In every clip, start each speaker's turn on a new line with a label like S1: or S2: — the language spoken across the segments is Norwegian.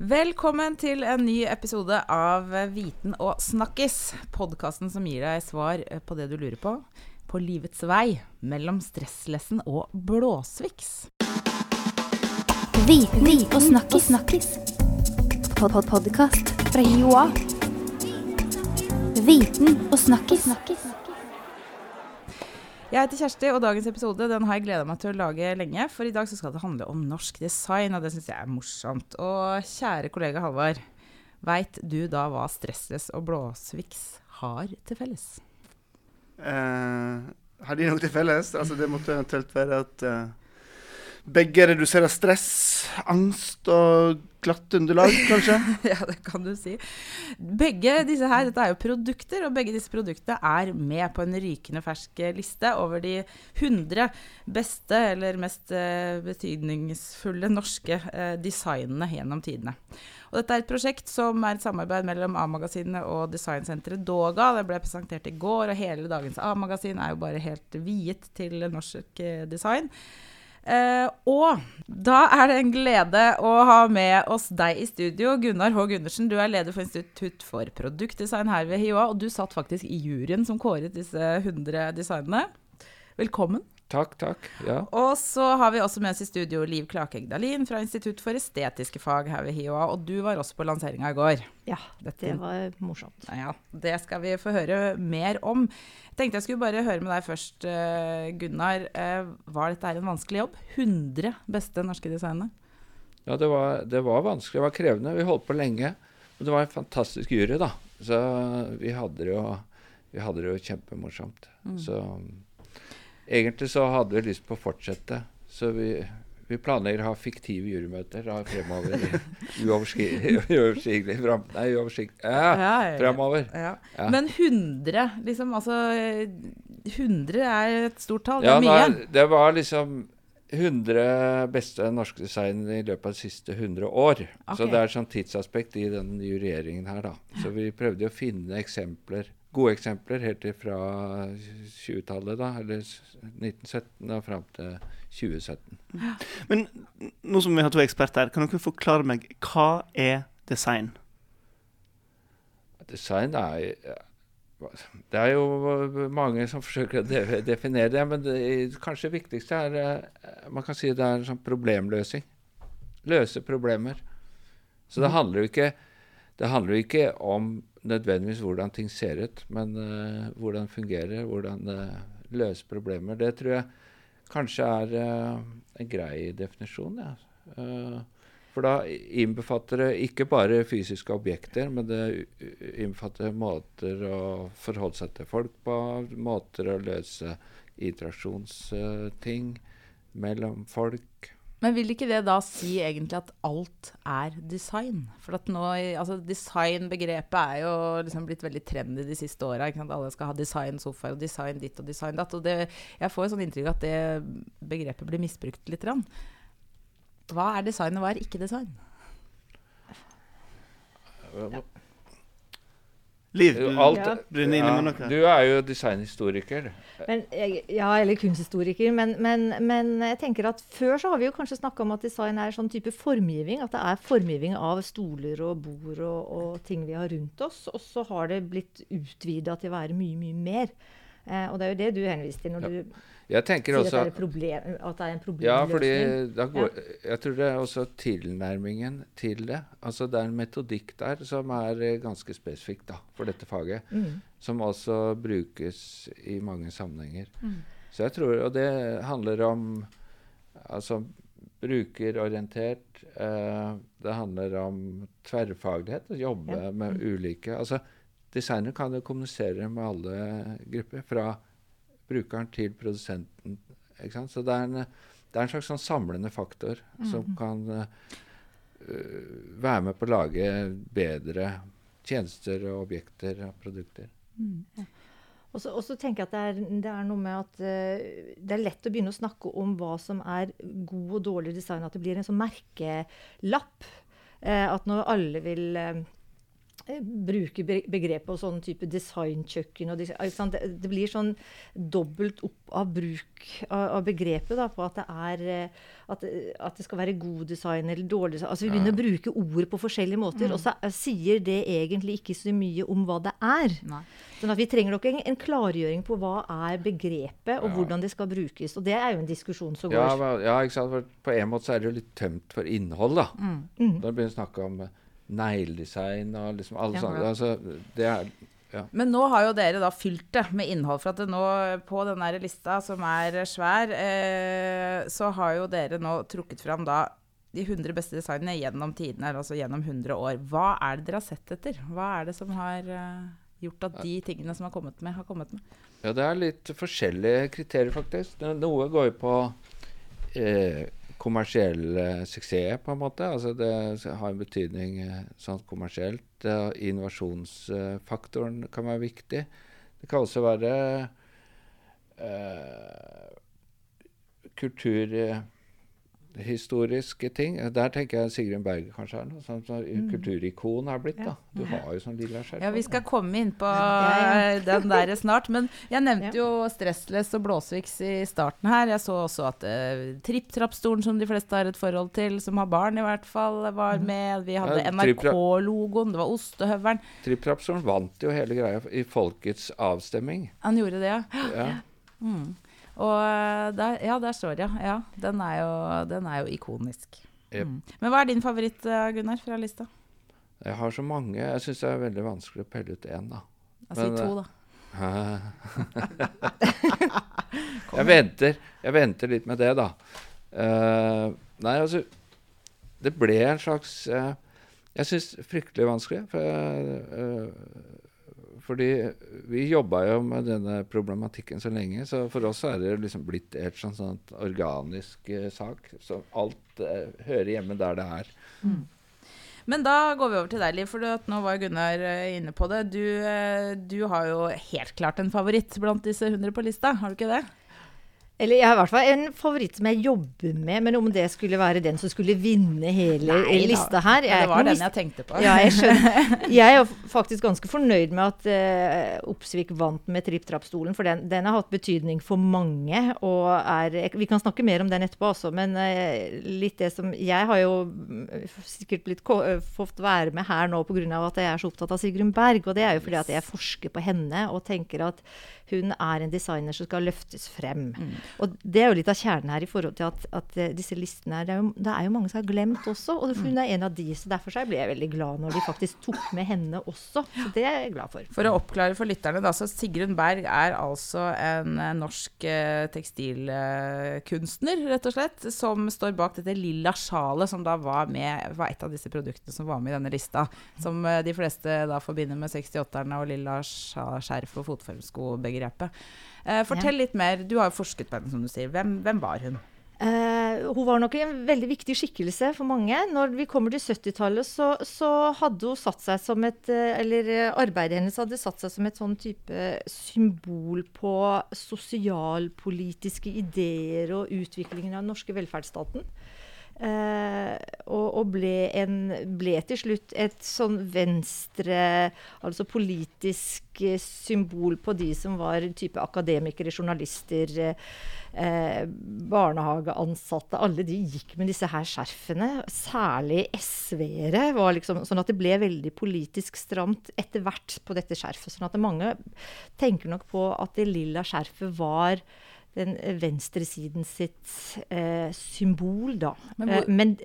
S1: Velkommen til en ny episode av Viten og snakkis. Podkasten som gir deg svar på det du lurer på. På livets vei mellom stresslessen og blåsviks.
S2: Viten og snakkis. snakkis. Pod -pod Podkast fra Joa. Viten og snakkis.
S1: Jeg heter Kjersti, og dagens episode den har jeg gleda meg til å lage lenge. For i dag så skal det handle om norsk design, og det syns jeg er morsomt. Og kjære kollega Halvard, veit du da hva stressless og blåsviks har til felles?
S3: Eh, har de noe til felles? Altså, det måtte eventuelt være at eh, begge reduserer stress, angst og glatt underlag, kanskje?
S1: ja, det kan du si. Begge disse her, dette er jo produkter, og begge disse produktene er med på en rykende fersk liste over de 100 beste eller mest eh, betydningsfulle norske eh, designene gjennom tidene. Og dette er et prosjekt som er et samarbeid mellom A-magasinet og designsenteret Doga. Det ble presentert i går, og hele dagens A-magasin er jo bare helt viet til norsk eh, design. Eh, og da er det en glede å ha med oss deg i studio. Gunnar H. Gundersen, du er leder for Institutt for produktdesign her ved HiOA. Og du satt faktisk i juryen som kåret disse 100 designene. Velkommen.
S4: Takk, takk. Ja.
S1: Og så har vi også med oss i studio Liv Klakegg Dahlin fra Institutt for estetiske fag her ved HiOA. Og du var også på lanseringa i går.
S5: Ja, det var morsomt.
S1: Ja, Det skal vi få høre mer om. Jeg tenkte jeg skulle bare høre med deg først, eh, Gunnar. Eh, var dette en vanskelig jobb? 100 beste norske designere?
S4: Ja, det var, det var vanskelig. Det var krevende. Vi holdt på lenge. Og det var en fantastisk jury, da. Så vi hadde det jo, vi hadde det jo kjempemorsomt. Mm. Så egentlig så hadde vi lyst på å fortsette. Så vi, vi planlegger å ha fiktive jurymøter da fremover. Uoversiktlig fram... Nei, uoversiktlig ja, ja, ja, fremover.
S1: Men 100, liksom altså 100 er et stort tall. Det er mye.
S4: Nei, det var liksom 100 beste norske design i løpet av de siste 100 år. Okay. Så det er sånn tidsaspekt i den juryeringen her, da. Så vi prøvde å finne eksempler gode eksempler helt fra 20-tallet, da, eller 1917 og fram til 2017. Ja.
S3: Men nå som vi har to eksperter, her, kan dere forklare meg hva er design?
S4: Design er Det er jo mange som forsøker å definere det, men det kanskje viktigste er eh, Man kan si det er en sånn problemløsing. Løse problemer. Så det mm. handler jo ikke, det handler jo ikke om nødvendigvis hvordan ting ser ut, men uh, hvordan fungerer, hvordan uh, løser problemer. Det tror jeg kanskje er uh, en grei definisjon. Ja. Uh, for da innbefatter det ikke bare fysiske objekter, men det innbefatter måter å forholde seg til folk på, måter å løse interaksjonsting mellom folk.
S1: Men vil ikke det da si egentlig at alt er design? For at nå, altså Designbegrepet er jo liksom blitt veldig trendy de siste åra. Alle skal ha design sofaer og design ditt og design datt. Og det, jeg får sånn inntrykk av at det begrepet blir misbrukt litt. Hva er design, og hva er ikke design?
S3: Ja. Liv, du, Alt, ja.
S4: ja, du er jo designhistoriker.
S5: Men, ja, eller kunsthistoriker. Men, men, men, jeg tenker at før så har vi jo kanskje snakka om at design er sånn type formgivning. At det er formgivning av stoler og bord og, og ting vi har rundt oss. Og så har det blitt utvida til å være mye, mye mer. Eh, og det er jo det du henviste til når ja. du
S4: jeg tenker også,
S5: at, det problem, at det er en problemløsning.
S4: Ja, fordi går, jeg tror det er også tilnærmingen til det. Altså Det er en metodikk der som er eh, ganske spesifikk da, for dette faget. Mm. Som også brukes i mange sammenhenger. Mm. Så jeg tror, Og det handler om altså brukerorientert. Eh, det handler om tverrfaglighet. Å jobbe ja. med ulike altså Designer kan jo kommunisere med alle grupper. fra brukeren til produsenten. Så det er, en, det er en, slags sånn samlende faktor mm. som kan uh, være med på å lage bedre tjenester og objekter og produkter. Mm.
S5: Ja. Og så tenker jeg at det er, det er noe med at uh, det er lett å begynne å snakke om hva som er god og dårlig design. At det blir en sånn merkelapp. Uh, at når alle vil eh, bruker begrepet og sånn type designkjøkken og design, det, det blir sånn dobbelt opp av bruk av, av begrepet da, på at det er eh, at, at det skal være god design eller dårlig design. Altså Vi begynner å bruke ord på forskjellige måter, og så eh, sier det egentlig ikke så mye om hva det er.
S1: Nei.
S5: Sånn at Vi trenger nok en, en klargjøring på hva er begrepet, og
S4: Ja.
S5: hvordan det skal brukes. Og det er jo en diskusjon som går.
S4: ja, ikke sant? For på en måte så er det jo litt tømt for innhold, da.
S5: Mm.
S4: Da vi å snakke om eh, negledesign og liksom alle
S1: Ja.
S4: sånne altså, Det er
S1: Men nå har jo dere da fylt det med innhold. For at det nå på den der lista, som er svær, eh, så har jo dere nå trukket fram da de 100 beste designene gjennom tidene, altså gjennom 100 år. Hva er det dere har sett etter? Hva er det som har eh, gjort at de tingene som har kommet med, har kommet med?
S4: Ja, det er litt forskjellige kriterier, faktisk. Noe går jo på eh, kommersiell eh, suksess, på en måte. Altså det har en betydning eh, sånn kommersielt. Eh, innovasjonsfaktoren kan være viktig. Det kan også være eh, kulturhistoriske ting. Der tenker jeg Sigrun Berge kanskje er noe sånn som kulturikon har blitt. da. Du har jo sånn lilla skjerf.
S1: Ja, vi skal komme inn på
S5: Ja,
S1: eh, den der snart. Men jeg nevnte jo Stressless og Blåsviks i starten her. Jeg så også at uh, Tripp-trapp-stolen, som de fleste har et forhold til, som har barn i hvert fall, var med. Vi hadde NRK-logoen, det var ostehøvelen.
S4: Tripp-trapp-stolen vant jo hele greia i folkets avstemming.
S1: Han gjorde det, ja.
S4: Ja.
S1: Mm. Og eh, der, ja, der står det, ja. Den er jo, den er jo ikonisk.
S4: Yep.
S1: Mm. Men hva er din favoritt, eh, Gunnar, fra lista?
S4: Jeg har så mange. Jeg syns det er veldig vanskelig å pelle ut én, da. Jeg
S1: sier to, da.
S4: jeg venter Jeg venter litt med det, da. Uh, nei, altså Det ble en slags uh, Jeg syns fryktelig vanskelig. For, eh, fordi vi jobba jo med denne problematikken så lenge, så for oss er det liksom blitt et sånn, sånt organisk eh, sak. Så alt eh, hører hjemme der det er.
S1: Men da går vi over til deg, Liv, for nå var Gunnar eh, inne på det. Du, eh, du har jo helt klart en favoritt blant disse 100 på lista, har du ikke det?
S5: Eller jeg har i hvert fall en favoritt som jeg jobber med, men om det skulle være den som skulle vinne hele
S1: Nei
S5: lista her er
S1: det var den jeg tenkte på.
S5: Ja, jeg skjønner. Jeg faktisk ganske fornøyd med at eh, Opsvik vant med tripp-trapp-stolen, for den, den har hatt betydning for mange. Og er, vi kan snakke mer om den etterpå også, men eh, litt det som Jeg har jo mm, sikkert blitt eh, fått være med her nå pga. at jeg er så opptatt av Sigrun Berg. Og det er jo fordi at jeg forsker på henne og tenker at hun er en designer som skal løftes frem. Og det er jo litt av kjernen her i forhold til at, at eh, disse listene her, det er, jo, det er jo mange som har glemt også. Og hun er en av de, så derfor så ble jeg veldig glad når de faktisk tok med henne også. Så det er jeg glad for.
S1: For å oppklare for lytterne, da, så Sigrun Berg er altså en eh, norsk eh, tekstilkunstner, rett og slett, som står bak dette lilla sjalet som da var med, var et av disse produktene som var med i denne lista. Som eh, de fleste da forbinder med 68-erne og lilla skjerf og fotformsko-begrepet. Eh, fortell litt mer, du har jo forsket på henne, som du sier. Hvem, hvem var hun?
S5: Eh, hun var nok en veldig viktig skikkelse for mange. Når vi kommer til 70-tallet, så, så hadde hun satt seg som et eh, Eller eh, arbeidet hennes hadde satt seg som et sånn type symbol på sosialpolitiske ideer og utviklingen av den norske velferdsstaten. Eh, og, og ble, en, ble til slutt et sånn venstre, altså politisk eh, symbol på de som var type akademikere, journalister, eh, barnehageansatte. Alle de gikk med disse her skjerfene. Særlig SV-ere. liksom Sånn at det ble veldig politisk stramt etter hvert på dette skjerfet. Sånn at mange tenker nok på at det lilla skjerfet var den venstresiden sitt eh, symbol, da.
S1: Men hvor-
S5: men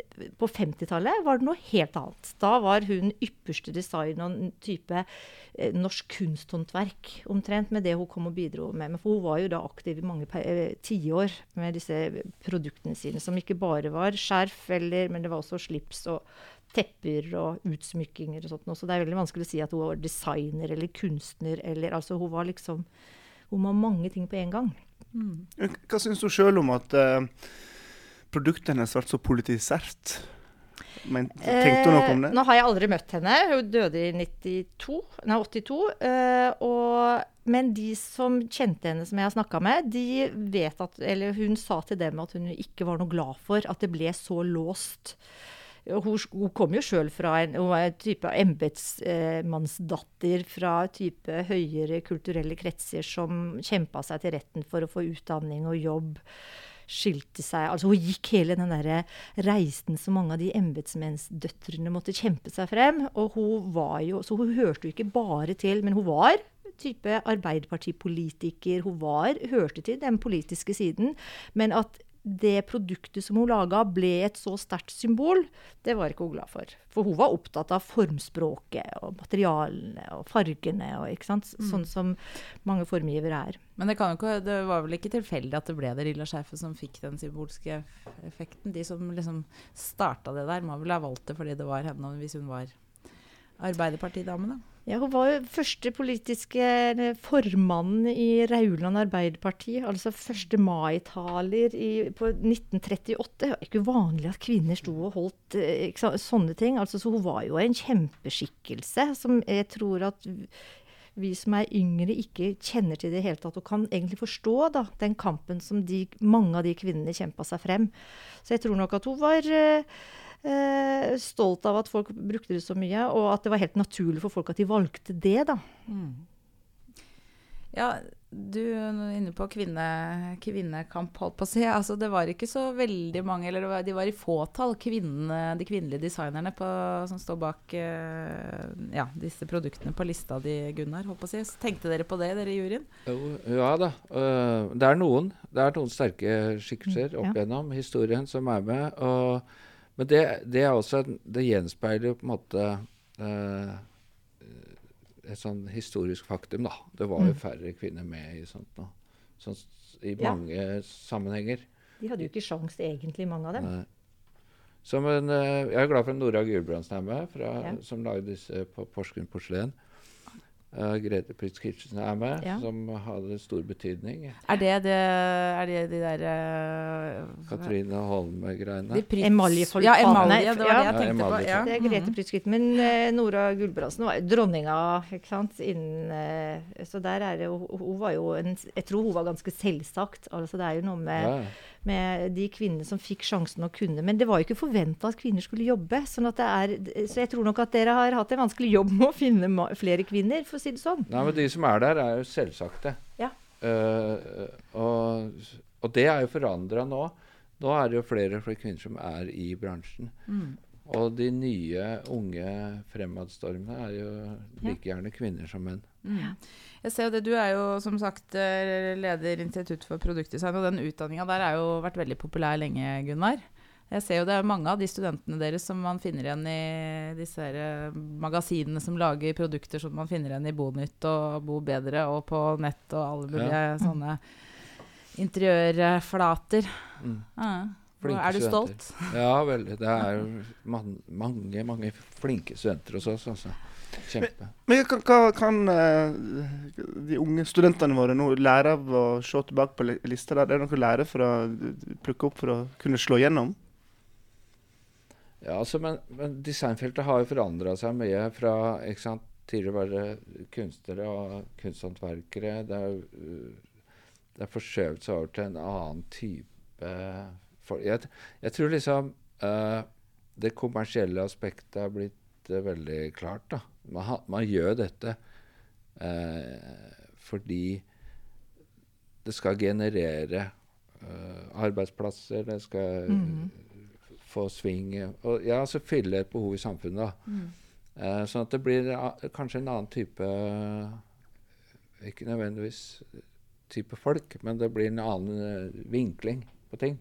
S5: på 50-tallet var det noe helt annet. Da var hun ypperste design og en type eh, norsk kunsthåndverk, omtrent, med det hun kom og bidro med. Men for hun var jo da aktiv i mange eh, tiår med disse produktene sine, som ikke bare var skjerf, eller, men det var også slips og tepper og utsmykkinger og sånt. Så det er veldig vanskelig å si at hun var designer eller kunstner, eller altså hun var liksom Hun var mange ting på en gang.
S3: Hva syns du sjøl om at uh, produktet hennes ble så politisert? Men, tenkte hun noe om det?
S5: Eh, nå har jeg aldri møtt henne. Hun døde i 92, nei, 82. eh, og, men de som kjente henne, som jeg har snakka med, de vet at Eller hun sa til dem at hun ikke var noe glad for at det ble så låst. Hun, hun kom jo sjøl fra en, hun var en type embetsmannsdatter fra type høyere kulturelle kretser som kjempa seg til retten for å få utdanning og jobb. Skilte seg Altså hun gikk hele den der reisen som mange av de embetsmennsdøtrene måtte kjempe seg frem. Og hun var jo Så hun hørte jo ikke bare til, men hun var type arbeiderpartipolitiker. Hun var, hørte til den politiske siden. Men at det produktet som hun laga, ble et så sterkt symbol, det var ikke hun glad for. For hun var opptatt av formspråket og materialene og fargene. Og, ikke sant? Sånn som mange formgivere er.
S1: Men det, kan ikke, det var vel ikke tilfeldig at det ble det lilla skjerfet som fikk den symbolske effekten? De som liksom starta det der, må vel ha valgt det fordi det var henne, hvis hun var Arbeiderpartidame, da.
S5: Ja, Hun var jo første politiske formann i Rauland Arbeiderparti. Altså 1. mai-taler på 1938. Det var ikke uvanlig at kvinner sto og holdt eh, sant, sånne ting. Altså, så hun var jo en kjempeskikkelse som jeg tror at vi som er yngre, ikke kjenner til det i hele tatt, og kan egentlig forstå da, den kampen som de, mange av de kvinnene kjempa seg frem. Så jeg tror nok at hun var eh, eh, stolt av at folk brukte det så mye, og at det var helt naturlig for folk at de valgte det. da.
S1: Ja, du er inne på kvinne, kvinnekamp, holdt på å si. Altså, det var ikke så veldig mange, eller det var, de var i fåtall, kvinne, de kvinnelige designerne på, som står bak eh, ja, disse produktene på lista di, Gunnar. Holdt på å si. Så Tenkte dere på det, dere i juryen?
S4: Jo, ja da. øh, det er noen. Det er noen sterke skikkelser
S5: Mm,
S4: opp
S5: ja.
S4: gjennom historien som er med. Og, men det, det er også Det gjenspeiler på en måte eh, et sånn historisk faktum, da. Det var jo
S5: Mm.
S4: færre kvinner med i sånt nå. Sånn, I I
S5: Ja.
S4: mange sammenhenger.
S5: De hadde jo ikke sjans egentlig, mange av dem.
S4: Nei. Som en, øh, jeg er glad for Nora Gulbrandsen er med, fra,
S5: Ja.
S4: som lagde disse på Porsgrunn porselen. Uh, Grete Pritz Kitchen er med,
S5: Ja.
S4: som hadde stor betydning.
S1: Er det, det, er det de der uh,
S4: Katrine Holme-greiene.
S1: pryds-
S5: Emaljefolkene.
S1: Ja, emalje. Det var
S5: Ja.
S1: det jeg
S4: Ja,
S1: tenkte på. Ja.
S5: Det er Grete Pritz Kitchen. Men uh, Nora Gulbrandsen var jo dronninga, ikke sant. Innen, eh, så der er det jo Hun var jo en Jeg tror hun var ganske selvsagt. Altså det er jo noe med
S4: Ja,
S5: med de kvinnene som fikk sjansen å kunne. Men det var jo ikke forventa at kvinner skulle jobbe. Sånn at det er, så jeg tror nok at dere har hatt en vanskelig jobb med å finne flere kvinner, for å si det sånn.
S4: Nei, men de som er der, er jo selvsagte.
S5: Ja.
S4: Uh, og, og det er jo forandra nå. Nå er det jo flere og flere kvinner som er i bransjen.
S1: Mm.
S4: Og de nye, unge fremadstormene er jo like gjerne kvinner som menn.
S1: Mm. Jeg ser det, Du er jo som sagt eh, leder Institutt for produktdesign, og den utdanninga der har jo vært veldig populær lenge, Gunnar. Jeg ser jo det er mange av de studentene deres som man finner igjen i disse her, eh, magasinene som lager produkter som man finner igjen i Bonytt og Bo Bedre og på nett og alle mulige sånne interiørflater.
S4: Mm.
S1: Ja.
S4: Flinke
S1: er du
S4: studenter.
S1: stolt?
S4: Ja, veldig. Det er man, mange, mange flinke studenter hos oss. Altså. Kjempe.
S3: Men hva hva kan eh, de unge studentene våre nå lære av å se tilbake på li- lista? der? Er det noe å lære for å eh, plukke opp for å kunne slå gjennom?
S4: Ja, altså, men, men designfeltet har jo forandra seg mye fra ikke sant, Tidligere var det kunstnere og kunsthåndverkere. Det er, det er forskjøvet seg over til en annen type for, jeg, jeg tror liksom uh, det kommersielle aspektet er blitt uh, veldig klart. da. Man, ha, man gjør dette uh, fordi det skal generere arbeidsplasser, det skal få sving og ja, så fylle et behov i samfunnet. da. Eh, sånn at det blir kanskje en annen type Ikke nødvendigvis type folk, men det blir en annen vinkling på ting.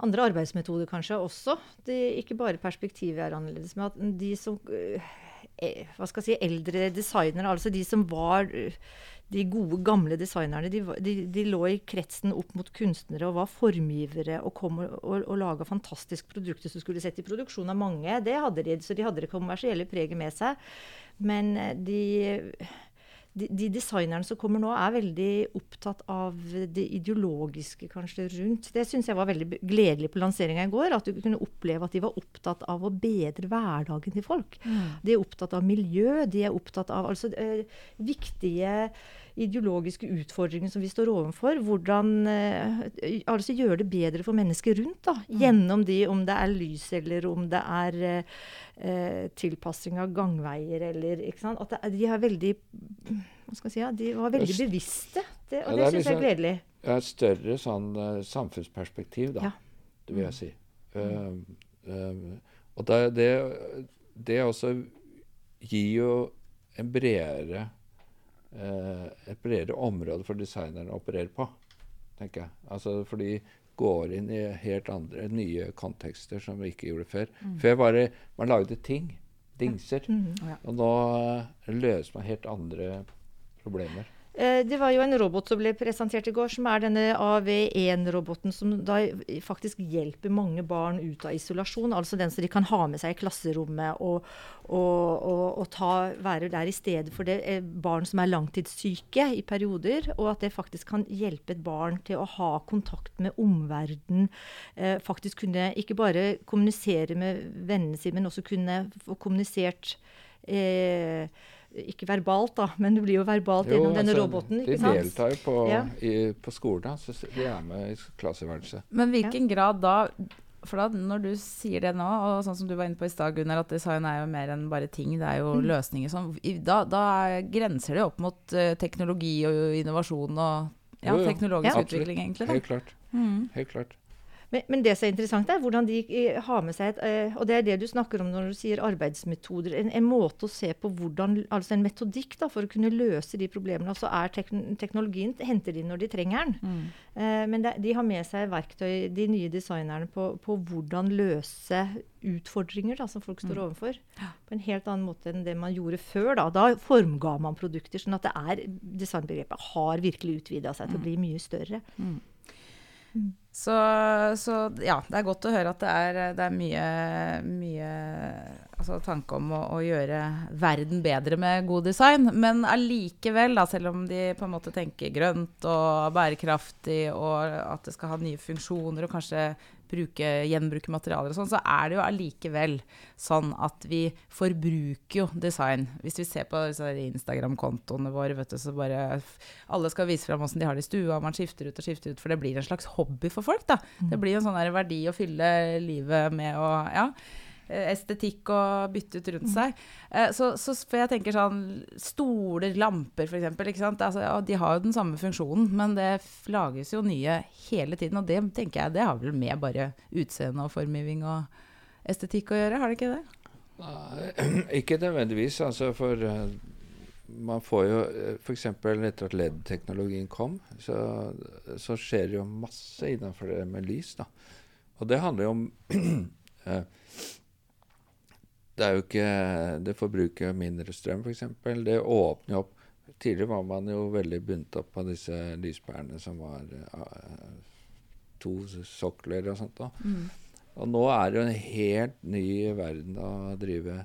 S5: Andre arbeidsmetoder kanskje også. Det, ikke bare perspektivet er annerledes. Men at de som øh, eh, hva skal jeg si, eldre designere, altså de som var øh, de gode, gamle designerne, de, de, de lå i kretsen opp mot kunstnere og var formgivere og kom og, og, og laga fantastiske produkter som skulle sett i produksjon av mange. Det hadde de, så de hadde det kommersielle preget med seg. Men eh, de de, de designerne som kommer nå, er veldig opptatt av det ideologiske kanskje rundt. Det syns jeg var veldig gledelig på lanseringa i går. At du kunne oppleve at de var opptatt av å bedre hverdagen til folk. De er opptatt av miljø. De er opptatt av altså, eh, viktige ideologiske utfordringene som vi står overfor. Hvordan eh, altså gjøre det bedre for mennesker rundt. da, Gjennom de, om det er lys eller om det er eh, eh, tilpassing av gangveier eller ikke sant? At det, de har veldig hva skal jeg si, ja, De var veldig bevisste. Det,
S4: Ja,
S5: og
S4: det
S5: det syns liksom, jeg er
S4: gledelig
S5: gledelig.
S4: Ja, et større sånn eh, samfunnsperspektiv, da.
S5: Ja.
S4: Det vil jeg si. Um, um, og det, det, det også gir jo en bredere uh, et bredere område for designerne å operere på, tenker jeg. Altså, for de går inn i helt andre, nye kontekster som vi ikke gjorde før. Før var det man lagde ting, dingser.
S5: Mhm.
S4: Og nå eh, løser man helt andre problemer.
S5: Eh, Det var jo en robot som ble presentert i går, som er denne AV1-roboten, som da faktisk hjelper mange barn ut av isolasjon. Altså den som de kan ha med seg i klasserommet og, og, og, og ta, være der i stedet for det eh, barn som er langtidssyke i perioder. Og at det faktisk kan hjelpe et barn til å ha kontakt med omverdenen. Eh, faktisk kunne ikke bare kommunisere med vennene sine, men også kunne få kommunisert eh, ikke verbalt, da, men det blir jo verbalt
S4: Jo,
S5: gjennom denne
S4: altså,
S5: roboten.
S4: De
S5: ikke sant?
S4: deltar jo på,
S5: Ja.
S4: i, på skolen, da, så de er med i klasseværelset.
S1: Men hvilken grad da For da, når du sier det nå, og sånn som du var inne på i stad, Gunnar, at design er jo mer enn bare ting, det er jo
S5: Mm.
S1: løsninger sånn, Da, da er- grenser det opp mot uh, teknologi og innovasjon og ja,
S4: Jo, jo.
S1: teknologisk
S5: Ja.
S1: utvikling, egentlig. Da.
S4: Helt klart.
S1: Mm.
S4: Helt klart.
S5: Men, men det som er interessant, er hvordan de eh, har med seg et eh, Og det er det du snakker om når du sier arbeidsmetoder. En, en måte å se på hvordan Altså en metodikk da, for å kunne løse de problemene. Og så er teknologien henter de når de trenger den.
S1: Mm.
S5: Eh, men de har med seg verktøy, de nye designerne, på, på hvordan løse utfordringer da, som folk står overfor. På en helt annen måte enn det man gjorde før. Da, da formga man produkter. sånn at det er, designbegrepet har virkelig utvida seg til å bli mye større.
S1: Så, så ja, det er godt å høre at det er, det er mye, mye altså, tanke om å, å gjøre verden bedre med god design. Men allikevel, da, selv om de på en måte tenker grønt og bærekraftig, og at det skal ha nye funksjoner og kanskje bruke, gjenbruke materialer og sånn, så er det jo allikevel sånn at vi forbruker jo design. Hvis vi ser på Instagram-kontoene våre, vet du, så bare Alle skal vise fram åssen de har det i stua, og man skifter ut og skifter ut, for det blir en slags hobby for folk, da. Det blir en sånn verdi å fylle livet med og Ja. Eh, Estetikk og bytte ut rundt seg. Eh, Så, så jeg tenker sånn Stoler, lamper f.eks. Altså, ja, de har jo den samme funksjonen, men det lages jo nye hele tiden. Og det tenker jeg det har vel med bare utseende og formgivning og estetikk å gjøre, har det ikke det?
S4: Nei, ikke nødvendigvis, altså, for eh, man får jo F.eks. etter at LED-teknologien kom, så, så skjer det jo masse innenfor det med lys. da. Og det handler jo om Det er jo ikke Det forbruker mindre strøm, f.eks. Det åpner jo opp Tidligere var man jo veldig bundet opp av disse lyspærene som var eh, to sokler og sånt. da. Og nå er det jo en helt ny verden å drive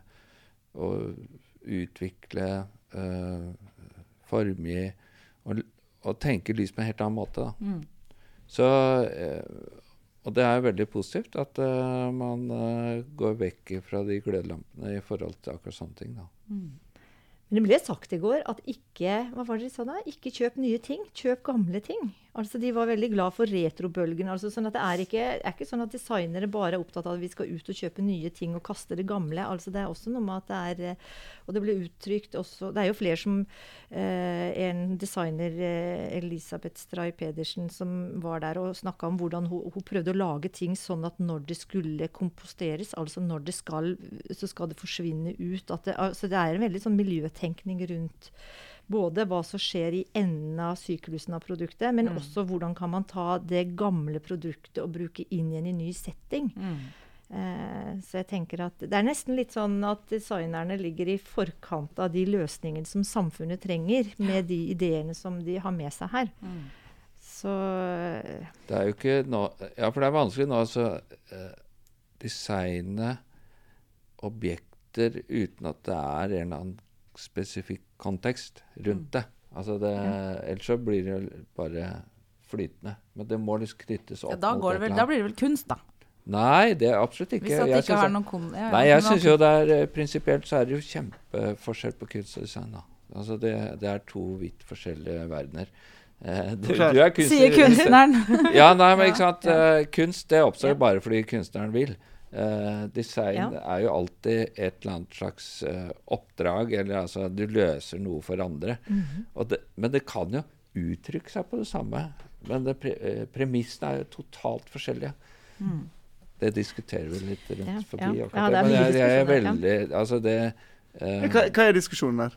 S4: og utvikle, uh, formgi og, og tenke lys på en helt annen måte. Da. Så, eh, og det er veldig positivt at uh, man uh, går vekk fra de glødelampene i forhold til akkurat sånne ting. Da.
S5: Men det ble sagt i går at ikke hva var det de sa da? Ikke kjøp nye ting, kjøp gamle ting. Altså De var veldig glad for retrobølgen. Altså sånn det er ikke, er ikke sånn at designere bare er opptatt av at vi skal ut og kjøpe nye ting og kaste det gamle. Altså Det er også noe med at det er eh, Og det ble uttrykt også Det er jo flere som eh, En designer, eh, Elisabeth Stray Pedersen, som var der og snakka om hvordan hun, hun prøvde å lage ting sånn at når det skulle komposteres, altså når det skal, så skal det forsvinne ut. At det, altså det er en veldig sånn miljøtenkning rundt både hva som skjer i enden av syklusen av produktet, men også hvordan kan man ta det gamle produktet og bruke inn igjen i ny setting. Eh, så jeg tenker at det er nesten litt sånn at designerne ligger i forkant av de løsningene som samfunnet trenger, med de ideene som de har med seg her. Så eh,
S4: Det er jo ikke nå Ja, for det er vanskelig nå å Eh, designe objekter uten at det er en eller annen spesifikk kontekst rundt det. Altså det Ellers så blir det bare flytende. Men det må liksom knyttes opp
S1: Ja, da,
S4: mot
S1: vel, da blir det vel kunst, da.
S4: Nei, det er absolutt ikke.
S1: Hvis at det
S4: Jeg
S1: ikke
S4: synes
S1: har noen kon... Ja, ja,
S4: Nei, jeg syns jo det er eh, prinsipielt så er det jo kjempeforskjell på kunst og design, da. Altså det, det er to vidt forskjellige verdener. Eh, du, du er kunstner.
S1: Sier kunstneren.
S4: Ja, nei, men ikke
S1: Ja,
S4: sant. Eh, kunst det oppstår
S5: Ja.
S4: bare fordi kunstneren vil. Eh, design
S5: Ja.
S4: er jo alltid et eller annet slags uh, oppdrag, eller altså du løser noe for andre.
S5: Mhm.
S4: Og det, men det kan jo uttrykke seg på det samme. Men det pre eh, premissene er jo totalt forskjellige.
S1: Mm.
S4: Det diskuterer vi litt rundt
S5: Ja,
S4: forbi.
S5: ja. Ja, det er
S4: men jeg, jeg er veldig Altså det uh,
S3: Hva, hva er diskusjonen der?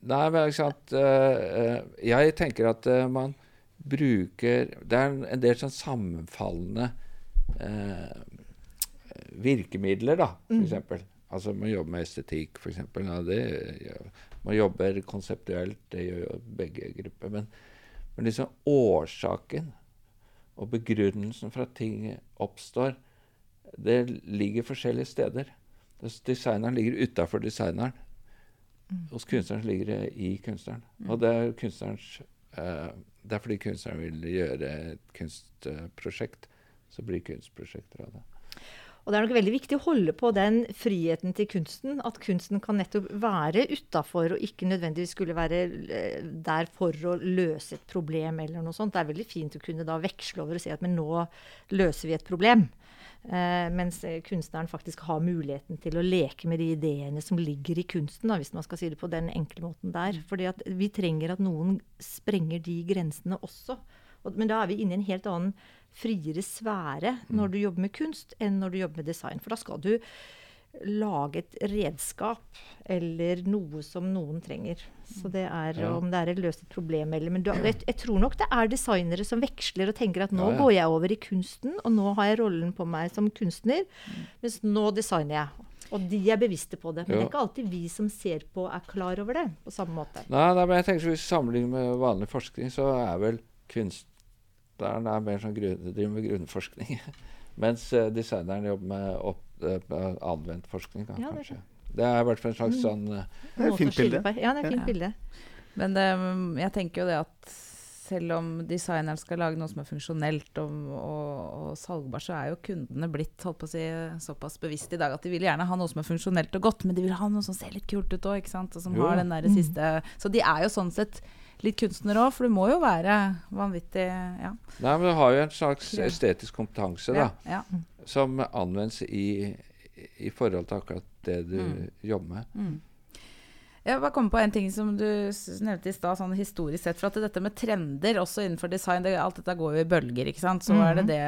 S4: Nei, men ikke sant Jeg tenker at man bruker Det er en, en del sånn sammenfallende virkemidler, da, for
S5: Mm.
S4: Altså man jobber med estetikk, eksempel. Ja, det, ja, man jobber konseptuelt, det gjør jo begge grupper. Men, men liksom årsaken og begrunnelsen for at ting oppstår, det ligger forskjellige steder. Designeren ligger utafor designeren. Hos kunstneren ligger det i kunstneren. Og det er kunstnerens eh, Det er fordi kunstneren vil gjøre et kunstprosjekt, så blir kunstprosjekter av det.
S5: Og det er nok veldig viktig å holde på den friheten til kunsten. At kunsten kan nettopp være utafor og ikke nødvendigvis skulle være eh, der for å løse et problem eller noe sånt. Det er veldig fint å kunne da veksle over og si at men nå løser vi et problem. Eh, mens eh, kunstneren faktisk har muligheten til å leke med de ideene som ligger i kunsten, da, hvis man skal si det på den enkle måten der. Fordi at vi trenger at noen sprenger de grensene også. Og, men da er vi inne i en helt annen friere sfære når du jobber med kunst, enn når du jobber med design. For da skal du lage et redskap eller noe som noen trenger. Så det er
S4: Ja.
S5: om det er et løst problem eller Men du, jeg, jeg tror nok det er designere som veksler og tenker at nå
S4: Ja, ja.
S5: går jeg over i kunsten, og nå har jeg rollen på meg som kunstner, mens nå designer jeg. Og de er bevisste på det. Men det er ikke alltid vi som ser på, er klar over det på samme måte.
S4: Nei, nei, men jeg tenker Hvis vi sammenligner med vanlig forskning, så er vel kunstneren er mer sånn grunn, driver med grunnforskning. Mens eh, designeren jobber med opp, uh, anvendt forskning, da,
S5: Ja, det er
S4: kanskje. Det er i hvert fall en slags
S5: Mm.
S4: sånn eh,
S3: Det er et fint bilde.
S5: Ja, det er et fint
S1: Ja.
S5: bilde.
S1: Men um, jeg tenker jo det at selv om designeren skal lage noe som er funksjonelt og, og, og salgbar, så er jo kundene blitt holdt på å si, såpass bevisste i dag at de vil gjerne ha noe som er funksjonelt og godt, men de vil ha noe som ser litt kult ut òg. Og som
S4: Jo.
S1: har den der
S5: Mm.
S1: siste Så de er jo sånn sett litt kunstner òg, for du må jo være vanvittig Ja.
S4: Nei, men du har jo en slags estetisk kompetanse
S1: ja,
S4: da,
S1: ja.
S4: som anvendes i, i forhold til akkurat det du
S1: Mm.
S4: jobber med.
S1: Mm. Jeg bare kom på en ting som du nevnte i stad, sånn historisk sett. For at dette med trender også innenfor design, det, alt dette går jo i bølger, ikke sant. Så er det
S5: Mhm.
S1: det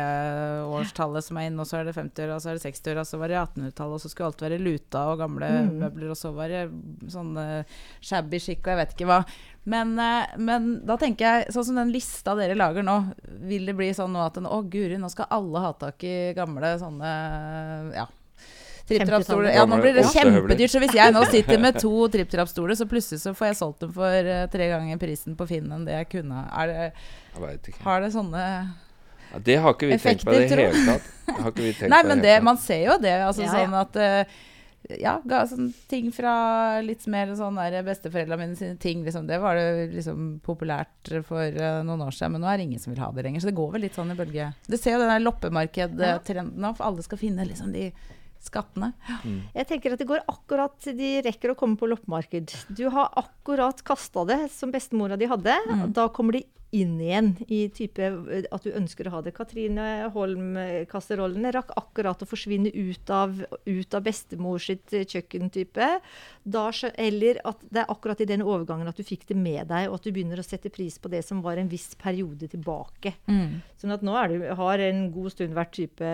S1: årstallet som er inne, og så er det 50-åra, og så er det 60-åra, og så var det 1800-tallet, og så skulle alt være luta og gamle
S5: Mhm.
S1: møbler, og så var det sånn eh, shabby chic og jeg vet ikke hva. Men, eh, men da tenker jeg, sånn som den lista dere lager nå, vil det bli sånn nå at å guri, nå skal alle ha tak i gamle sånne, ja. Tripp-trappstoler.
S5: 50-tallet.
S1: Ja, nå blir det kjempedyrt. Så hvis jeg nå sitter med to tripp-trappstoler, så plutselig så får jeg solgt dem for eh, tre ganger prisen på Finn enn det jeg kunne. Er det,
S4: Jeg vet ikke.
S1: har det sånne
S4: Ja, det har ikke vi tenkt på i det hele tatt. Har ikke vi tenkt
S1: Nei,
S4: på
S1: men
S4: det
S1: man ser jo det. Altså
S5: Ja, ja.
S1: sånn at eh, ja, ga, sånn ting fra litt mer sånn der besteforeldrene mine sine ting, liksom, det var det liksom populært for uh, noen år siden, men nå er det ingen som vil ha det lenger. Så det går vel litt sånn i bølge. Du ser jo den der loppemarkedtrenden nå, for alle skal finne liksom de skattene.
S4: Mm.
S5: Jeg tenker at det går akkurat de rekker å komme på loppemarked. Du har akkurat kasta det som bestemora di hadde.
S1: Mm.
S5: Da kommer de inn igjen i type eh, at du ønsker å ha det. Katrine Holm-kasserollene rakk akkurat å forsvinne ut av, ut av bestemor sitt eh, kjøkkentype. Da, eller at det er akkurat i den overgangen at du fikk det med deg, og at du begynner å sette pris på det som var en viss periode tilbake. Sånn at nå det, har en god stund vært type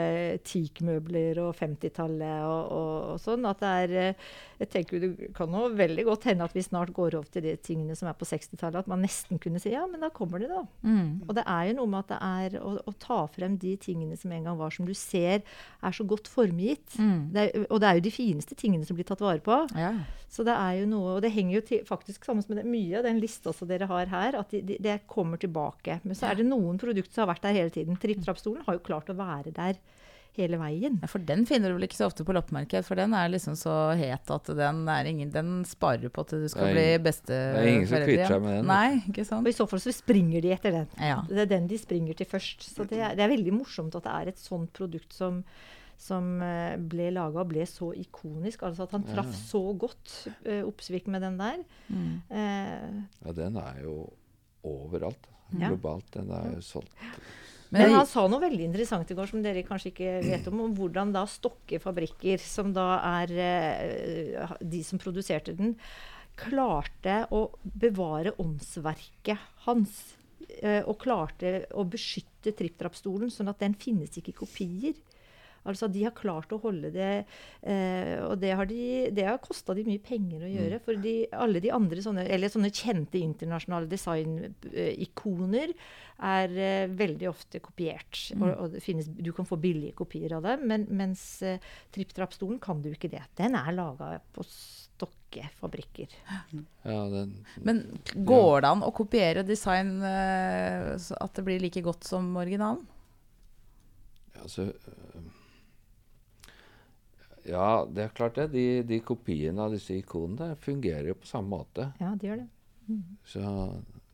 S5: teakmøbler og 50-tallet og, og, og sånn. At det er eh, Jeg tenker det kan jo veldig godt hende at vi snart går over til de tingene som er på 60-tallet. At man nesten kunne si ja, men da kommer det, da.
S1: Mm.
S5: Og det er jo noe med at det er å, å ta frem de tingene som en gang var, som du ser er så godt formgitt.
S1: Mm.
S5: Det er, og det er jo de fineste tingene som blir tatt vare på.
S1: Ja.
S5: Så det er jo noe, og det henger jo til, faktisk sammen med det, mye av den lista som dere har her, at de, de, det kommer tilbake. Men så er det noen produkter som har vært der hele tiden. Tripp-trappstolen har jo klart å være der hele veien.
S1: Ja, For den finner du vel ikke så ofte på loppemarked, for den er liksom så het at den, er ingen, den sparer du på til du skal bli
S4: beste
S1: besteforelder.
S4: det er ingen som kvitter seg med den.
S1: Nei, ikke sant.
S5: Og i så fall så springer de etter den.
S1: Ja.
S5: Det er den de springer til først. Så det er, det er veldig morsomt at det er et sånt produkt som, som eh, ble laga, ble så ikonisk. Altså at han traff
S4: Ja.
S5: så godt uh, oppsvik med den der.
S1: Mm.
S5: Uh,
S4: Ja, den er jo overalt.
S5: Ja.
S4: Globalt. Den er jo solgt.
S5: Men
S1: Men
S5: han sa noe veldig interessant i går som dere kanskje ikke vet om, om hvordan da Stokke fabrikker, som da er eh, de som produserte den, klarte å bevare åndsverket hans. eh, og klarte å beskytte tripp-trapp-stolen, sånn at den finnes ikke i kopier. Altså De har klart å holde det eh, Og det har, de, det har kosta de mye penger å gjøre. For de, alle de andre sånne, eller sånne kjente internasjonale designikoner er eh, veldig ofte kopiert. Og, og det finnes, du kan få billige kopier av dem, men, mens eh, tripp-trapp-stolen kan du ikke det. Den er laga på Stokke fabrikker.
S4: Ja, den,
S1: Men går det an å kopiere design eh, så at det blir like godt som originalen?
S4: altså, øh, ja, det er klart det. De, de kopiene av disse ikonene fungerer jo på samme måte.
S5: Ja, de gjør det.
S4: Så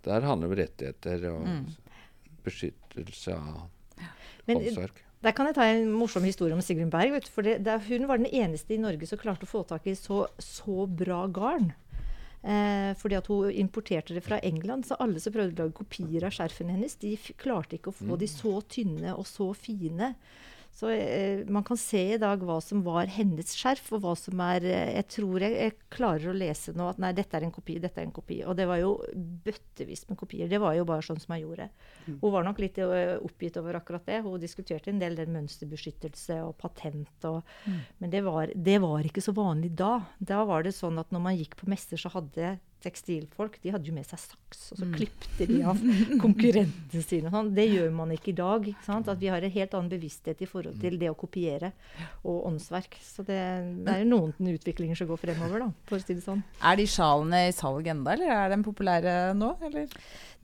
S4: der handler det om rettigheter og
S1: Mm.
S4: beskyttelse av
S5: Men
S4: håndverk.
S5: Der kan jeg ta en morsom historie om Sigrun Berg. For det, det, hun var den eneste i Norge som klarte å få tak i så, så bra garn. Eh, fordi at hun importerte det fra England, så alle som prøvde å lage kopier av skjerfene hennes, de klarte ikke å få de så tynne og så fine. Så eh, man kan se i dag hva som var hennes skjerf, og hva som er eh, Jeg tror jeg, jeg klarer å lese nå at nei, dette er en kopi, dette er en kopi. Og det var jo bøttevis med kopier. Det var jo bare sånn som jeg gjorde. Hun var nok litt eh, oppgitt over akkurat det. Hun diskuterte en del den mønsterbeskyttelse og patent. Og, Men det var, det var ikke så vanlig da. Da var det sånn at når man gikk på messer, så hadde tekstilfolk de hadde jo med seg saks, og så klipte de av konkurrentene sine. Sånn. Det gjør man ikke i dag. Ikke sant? At vi har en helt annen bevissthet i forhold til det å kopiere og åndsverk. Så det, det er jo noen utviklinger som går fremover, da, for å si det sånn.
S1: Er de sjalene i salg enda, eller er de populære nå? Eller?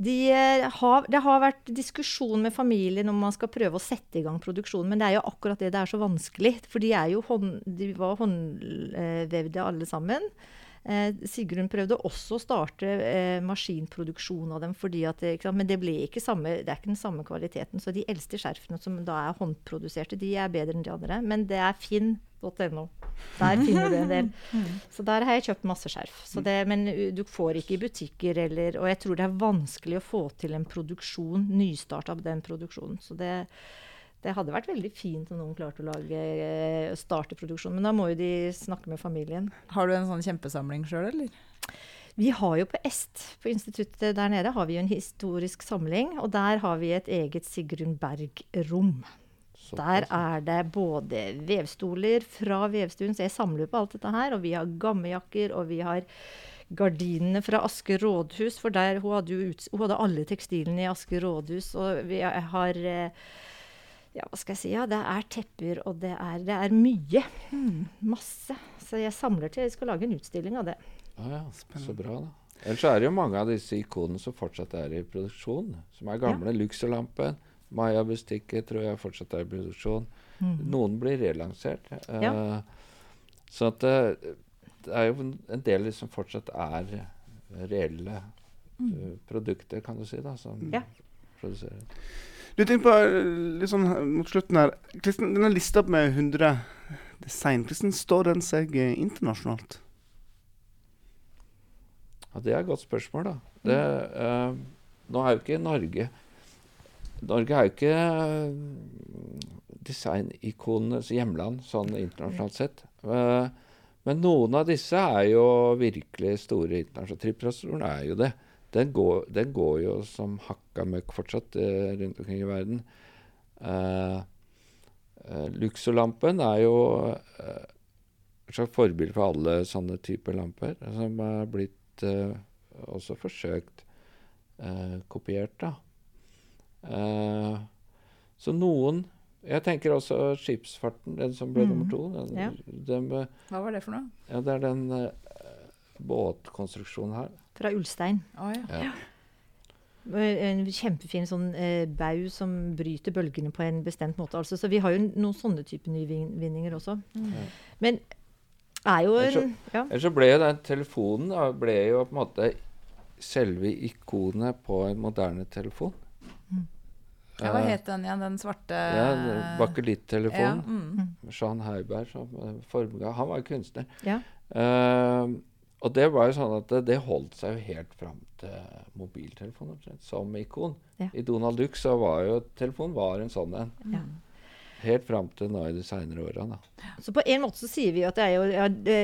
S5: De, eh, har, det har vært diskusjon med familien om man skal prøve å sette i gang produksjonen, men det er jo akkurat det det er så vanskelig. For de, er jo hånd, de var håndvevde alle sammen. Eh, Sigrun prøvde også å starte eh, maskinproduksjon av dem, fordi at men det, ikke samme, det er ikke den samme kvaliteten. Så de eldste skjerfene som da er håndproduserte, de er bedre enn de andre. Men det er finn.no. Der finner du en del. Så der har jeg kjøpt masse skjerf. Så det, men du får ikke i butikker eller Og jeg tror det er vanskelig å få til en produksjon, nystart av den produksjonen. Så det, det hadde vært veldig fint om noen klarte å lage, eh, starte produksjon. Men da må jo de snakke med familien.
S1: Har du en sånn kjempesamling sjøl, eller?
S5: Vi har jo på Est, på instituttet der nede, har vi jo en historisk samling. Og der har vi et eget Sigrun Berg-rom. Der er det både vevstoler fra vevstuen, så jeg samler på alt dette her. Og vi har gammejakker, og vi har gardinene fra Asker rådhus. For der, hun, hadde jo ut, hun hadde alle tekstilene i Asker rådhus. Og vi har eh, ja, hva skal jeg si? Ja, det er tepper, og det er, det er mye. Masse. Så jeg samler til jeg skal lage en utstilling av det.
S4: Ja, ja. Så bra, da. Ellers er det jo mange av disse ikonene som fortsatt er i produksjon. Som er gamle. Luxolampen, Maya-bestikket tror jeg fortsatt er i produksjon. Noen blir relansert. Eh, så at det, det er jo en- del som fortsatt er reelle eh, produkter, kan du si, da, som
S5: Ja.
S4: produserer.
S3: Du tenker på eh, litt sånn mot slutten her Kristen, Denne lista med 100 design, hvordan står den seg eh, internasjonalt?
S4: Ja, Det er et godt spørsmål, da. Det, uh, nå er jo ikke Norge Norge er jo ikke eh, designikonenes hjemland sånn internasjonalt sett. Eh, men noen av disse er jo virkelig store internasjonale. Trippelrastatoren er jo det. Den går, den går jo som hakka møkk fortsatt eh, rundt omkring i verden. Eh, eh, Luxolampen er jo eh, et slags forbilde for alle sånne typer lamper, som er blitt eh, også forsøkt eh, kopiert, da. Eh, så noen Jeg tenker også skipsfarten, den som ble nummer to. Den,
S5: Ja.
S4: den,
S1: Hva var det for noe?
S4: ja, det er den båtkonstruksjonen her.
S5: Fra Ulstein.
S1: Å ja.
S4: Ja.
S5: Eh, En kjempefin sånn eh, bau som bryter bølgene på en bestemt måte. Altså, så vi har jo noen sånne typer nyvinninger også. Men er jo en ja.
S4: Ellers så ble jo den telefonen da, ble jo på en måte selve ikonet på en moderne telefon.
S1: Ja, hva
S4: Eh,
S1: het den igjen, den svarte
S4: Ja,
S1: Ja,
S4: Bakelittelefonen.
S1: mm.
S4: Jean Heiberg som eh, formga Han var kunstner.
S5: Ja.
S4: Eh, og det var jo sånn at det, det holdt seg jo helt fram til mobiltelefonen som ikon.
S5: Ja.
S4: I Donald Duck så var jo telefonen var en sånn en.
S5: Ja.
S4: Helt fram til nå i de seinere åra.
S5: Så på en måte så sier vi at det er jo ja, det,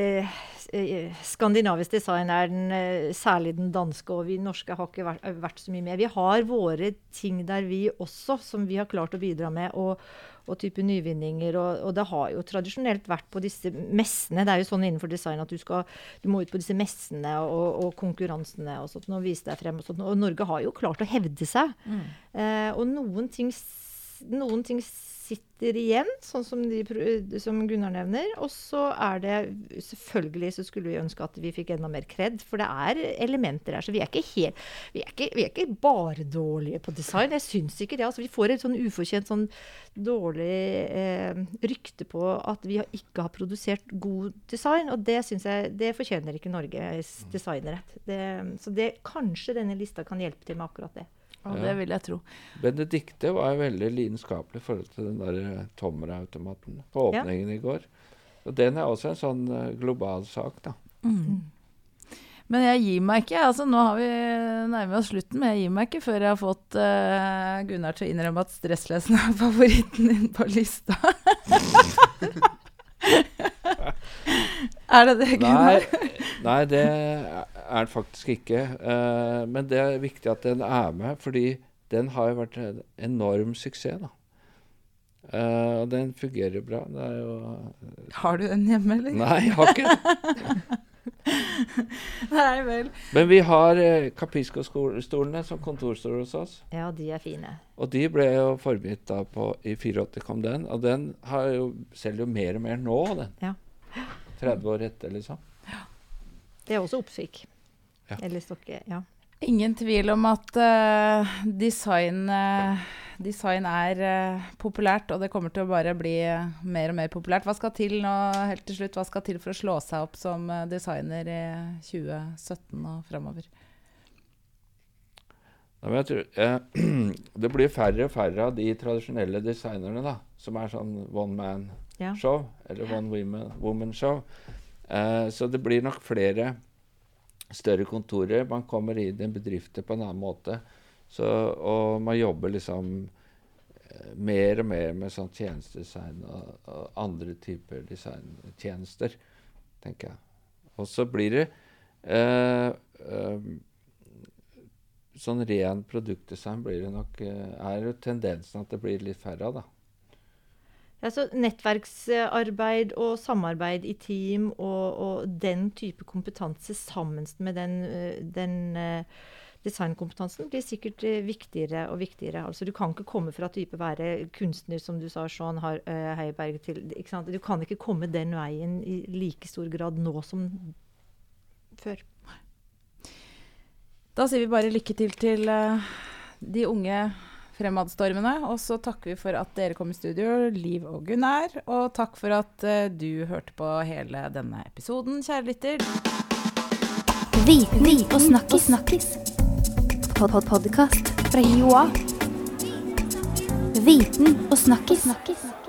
S5: eh, Skandinavisk design er den, eh, særlig den danske, og vi norske har ikke vært, vært så mye med. Vi har våre ting der vi også, som vi har klart å bidra med. og og type nyvinninger. Og, og det har jo tradisjonelt vært på disse messene. Det er jo sånn innenfor design at du, skal, du må ut på disse messene og, og konkurransene og sånt, og vise deg frem. Og sånt. Og Norge har jo klart å hevde seg. Eh, og noen ting, noen ting sitter igjen, sånn som, de, som Gunnar nevner. Og så er det Selvfølgelig så skulle vi ønske at vi fikk enda mer kred, for det er elementer her. Så vi er ikke helt Vi er ikke, vi er ikke bare dårlige på design. Jeg syns ikke det. Altså, vi får et sånn ufortjent sånn dårlig eh, rykte på at vi har- ikke har produsert god design. Og det syns jeg Det fortjener ikke Norges designrett. Det, så det, kanskje denne lista kan hjelpe til med akkurat det.
S1: Og
S4: Ja.
S1: det vil jeg tro.
S4: Benedicte var jo veldig lidenskapelig i forhold til den der tommelautomaten på
S5: Ja.
S4: åpningen i går. Og den er også en sånn eh, global sak, da.
S1: Men jeg gir meg ikke. altså Nå har vi nærmer vi oss slutten, men jeg gir meg ikke før jeg har fått uh, Gunnar til å innrømme at stresslesen er favoritten din på lista. er det det,
S4: Nei,
S1: Gunnar?
S4: nei, det er den faktisk ikke. Uh, men det er viktig at den er med, fordi den har jo vært en enorm suksess, da. Uh, og den fungerer bra. Det er jo
S1: Har du den hjemme, eller?
S4: Nei, jeg har ikke den.
S1: Nei vel.
S4: Men vi har eh, Capisco-stolene som kontorstol hos oss.
S5: Ja, de er fine.
S4: Og de ble jo forberedt da på I 84 kom den. Og den har jo, selger jo mer og mer nå, den.
S5: Ja.
S4: 30 år etter, liksom. Ja.
S5: Det er også oppfikk.
S4: Ja.
S5: Eller stokke. Ja.
S1: Ingen tvil om at uh, design, uh, design er uh, populært, og det kommer til å bare bli mer og mer populært. Hva skal til nå, helt til slutt, hva skal til for å slå seg opp som designer i 2017 og framover?
S4: Nei, men jeg tror, eh, det blir færre og færre av de tradisjonelle designerne da, som er sånn one
S5: Ja.
S4: man-show, eller one woman, woman show. Uh, så det blir nok flere større kontorer. Man kommer inn i bedrifter på en annen måte. Så, og man jobber liksom eh, mer og mer med sånn tjenestedesign og, og andre typer designtjenester, tenker jeg. Og så blir det uh, uh, sånn ren produktdesign blir det nok uh, Er jo tendensen at det blir litt færre av, da.
S5: Ja, så nettverksarbeid og samarbeid i team og, og den type kompetanse sammen med den, eh, den eh, designkompetansen blir sikkert eh, viktigere og viktigere. Altså, du kan ikke komme fra type være kunstner, som du sa, Sean Heiberg, til? Du kan ikke komme den veien i like stor grad nå som før.
S1: Da sier vi bare lykke til til de unge fremadstormene. Og så takker vi for at dere kom i studio, Liv og Gunnar. Og takk for at uh, du hørte på hele denne episoden, kjære lytter.
S2: Viten og snakkis. snakkis. Pod -pod Podkast fra Joa. Viten og snakkis. snakkis.